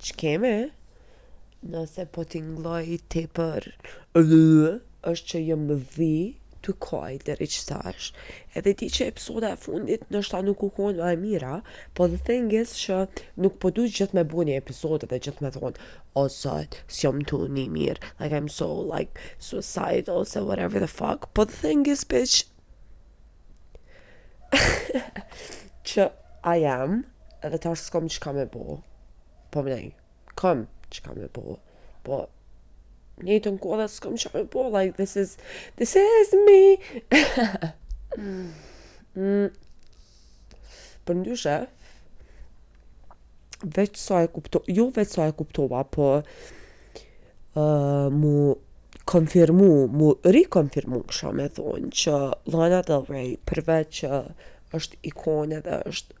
Ç'kemi? Nëse po tingëlloj tepër është që jom tu kajt deri qtash edhe di që episoda e fundit ndoshta nuk u kon ma e mira po the thing is që nuk po du gjith me bo një episod edhe gjith me thon o zot s'jom tu ni mirë like I'm so like suicidal ose whatever the fuck po the thing is bitch që I am edhe tash s'kom qka me bo po manej kom qka me bo po në të njëjtën kohë s'kom qka me bo like this is this is me mm. Përndyshe, veç sa e kuptova, jo veç sa e kuptova, po uh, mu konfirmu, mu rikonfirmu kësha me thonë që Lana Del Rey përveç që është ikone dhe është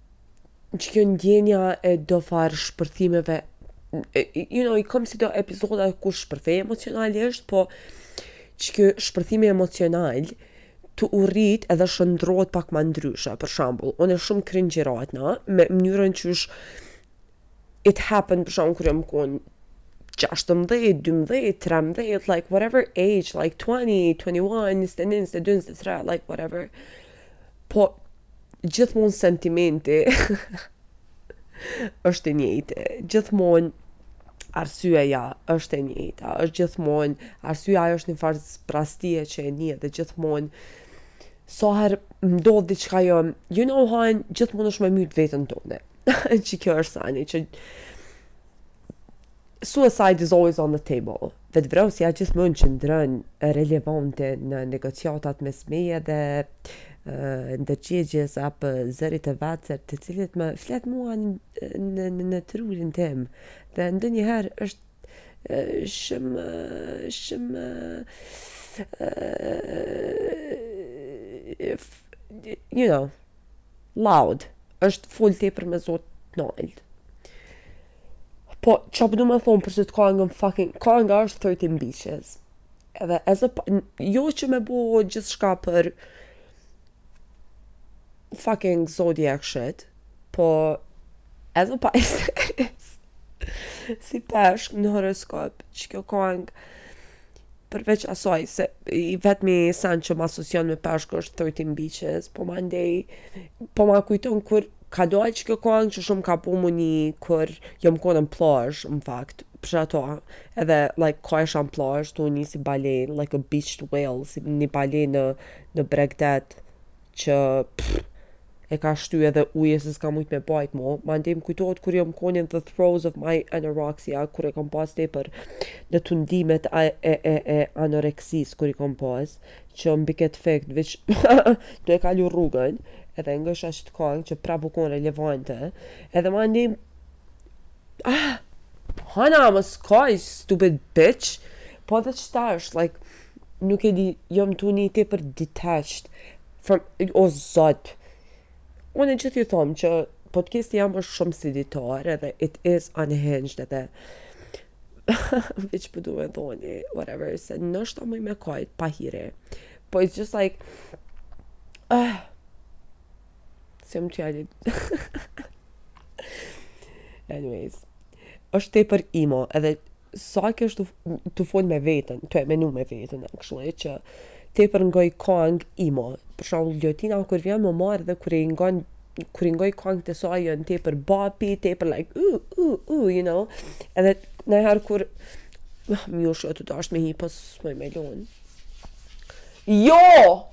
Qikjo ndjenja e do farë shpërthimeve you know, i kom si do epizoda ku shpërthej emocionalisht, po qiky shpërthimi emocional tu u rrit edhe shndërrohet pak ma ndryshe, për shambull, unë shumë kringjirohna, me mënyrën qysh it happened për shembull kur jam kon 16, 12, 13, like whatever age, like 20, 21, 21, 22, 23, like whatever. Po gjithmonë sentimenti është i njëjti. Gjithmonë arsyeja është e njëjta, është gjithmonë arsyeja ajo është një farë zbrastie që e ni edhe gjithmonë sa herë ndodh diçka jo, you know han, gjithmonë është me myt veten tonë. qikjo është sani, që suicide is always on the table. Vetëvrasja gjithmonë qëndron relevante në negociatat mes meje dhe ndërgjegjes apo zërit të vocërr i cili më flet mua në, në, në, në trurin tem. Dhe ndonjëherë është shumë, shumë, you know, Loud, është full tepër me zo t'nalt. Po, çka po du me thonë për qit kangën fucking, kanga është 13 Beaches. Edhe, as a, jo që me bo gjithçka për fucking zodiac shit, po, as a Pisces, si peshk në horoskop, qikjo kangë, Përveç asaj se i vetmi sen që m'asocion me peshk është 13 Beaches, po mandej, po ma kujton kur ka dalë qikjo kangë që shumë kapo m'u ni kur jom kon në plazh, në fakt, për ato, edhe like ka, isha në plazh, tu u ni si balenë, like a beached whale, si një balenë në, në bregdet, që pff e ka shty edhe uje se s'ka mujt me bajt mo, mandej më kujtohet kur jom kon in the throes of my anorexia, kur e kom pas tepër në tundimet e, e, e, e anoreksisë kur i kom pas, që m'bike t'fikt veç tu e kalu rrugën, edhe ngojsha qët kong që prap u kon relevante, edhe mandej ah, hana mos kaj, stupid bitch, po edhe qëta është, like, Nuk e di, jam tu ni tepër detached from o zot! Unë gjithë ju thom që podcasti jem është shumë si ditar edhe it is unhinged edhe veç po du me thon whatever se ndoshta muj me kajt pahiri. Po it's just like ah, Se më qëllit. Anyways. është tepër emo, edhe sa kesh tu folë me vetën, tu e menu me vetën, e kështu që tepër ngoj kong emo. Për shembull Tina, kur vjen me m'marrë edhe kur e ngon kur i ngoj kong të saj janë tepër bapi, tepër like, u, u, u, you know, edhe niherë kur, me shumë t'dashtë me hi, pas po me m'lonë. Jo!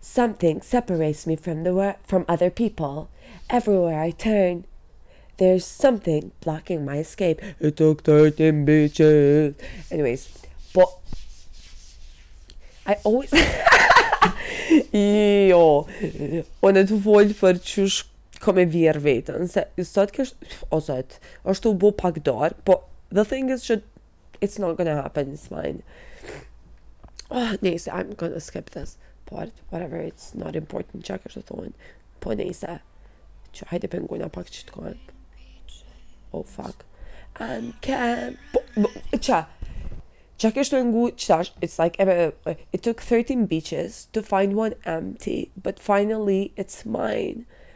Something separates me from the world from other people everywhere I turn there's something blocking my escape it took 13 bitches anyways po I always jo unë tu folë për qysh kom me vjerrë vetën se sot kështu o zot është tu u bo pak dark po the thing is që it's not gonna happen it's fine oh, nejse I'm gonna skip this part whatever it's not important që kështë të thonë po nejse që hajde për nguna pak që të kohen oh fuck and can po, po, qa qa kështë të ngu që tash it's like it took 13 beaches to find one empty but finally it's mine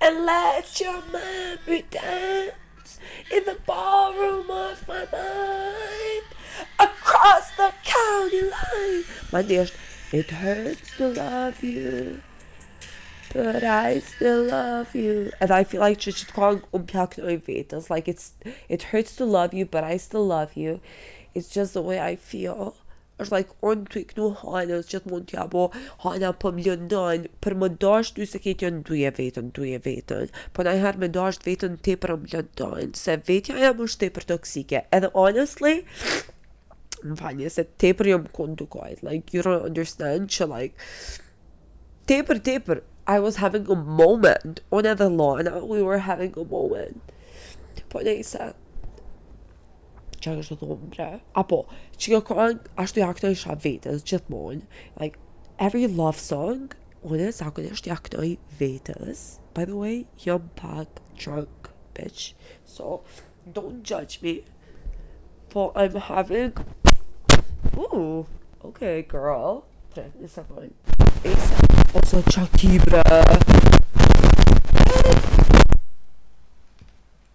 and let your memory dance in the ballroom of my mind across the county line. My dear, it hurts to love you, but I still love you. And I feel like she should call like it's it hurts to love you, but I still love you. It's just the way I feel. është like un tu i knu Hanës gjithmonë tu ja bo Hana po m'lëndon për me t'dashtë ty se këta janë duje vetën duje vetën po najherë me dash vetën tepër m'lëndon se vetja jem është tepër toksike edhe honestly më falni se tepër jam kon tu kajt like you don't understand që like tepër tepër I was having a moment un edhe Lana we were having a moment po nejse që ajo osht dhomb bre. Apo, që kjo këngë, ashtu ja knojsha vetës, gjithmonë. Like, every love song, unë e zakonisht ja knoj vetës. By the way, jam pak drunk, bitch. So, don't judge me. Po, I'm having... Ooh, okay, girl. Tre, një sekund. Esa, ose qaki bre.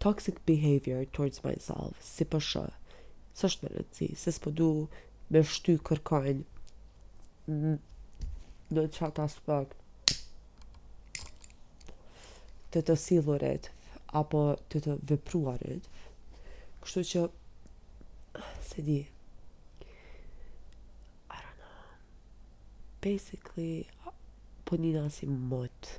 Toxic behavior towards myself, si po shoh, s'është me rëndësi, se s'po du me shty kërkon në qatë aspekt të të sjellurit apo të të vepruarit. Kështu që, s'e di, I don't know, basically, po nina si mut.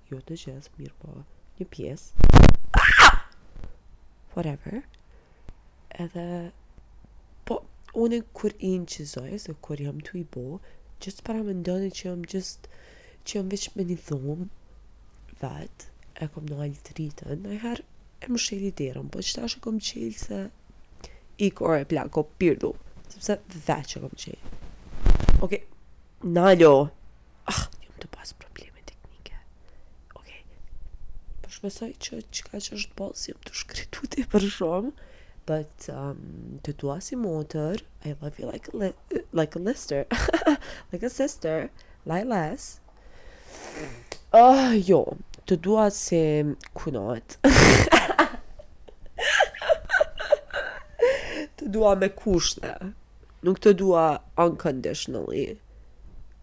jo të gjithë, mirëpo një pjesë, whatever, edhe, po, unë kur inçizoj, se kur jam tuj bo, just paramendoni që jam gjithë, që jam veç me një dhomë, vetë, e kom nalë dritën, niherë, e msheli derën, po qetash e kom çelë se i kore e plak, o pirdu, sepse edhe e kom çelë. Oke, okay. nalo, Ah, jam tu pas probleme teknike. Okej. Po shpresoj që çka që është boll si të shkritu ti për shumë, but um, të dua si motër, I love you like a, li like a lister, like a sister, like less. Oh, jo, të dua si kunot. të dua me kushte. Nuk të dua unconditionally.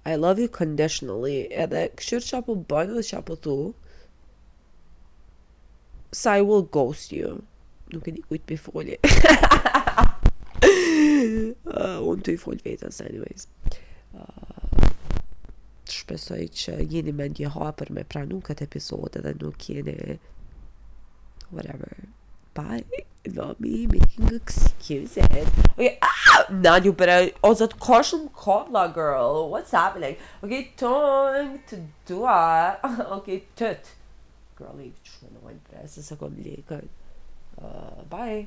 I love you conditionally edhe kqyr qa po bon dhe qa po thu se I will ghost you nuk e di kujt pi foli uh, unë tuj fol vetes anyways uh, shpresoj që jeni mendjehapur me pranu këtë episod edhe nuk jeni whatever Bye not me making excuses Ok, ah, na një për e O zot, ka shumë kablla girl What's happening Ok, tung të dua Ok, tët Girl, i që me në vajnë presë Se kom lekën uh, Bye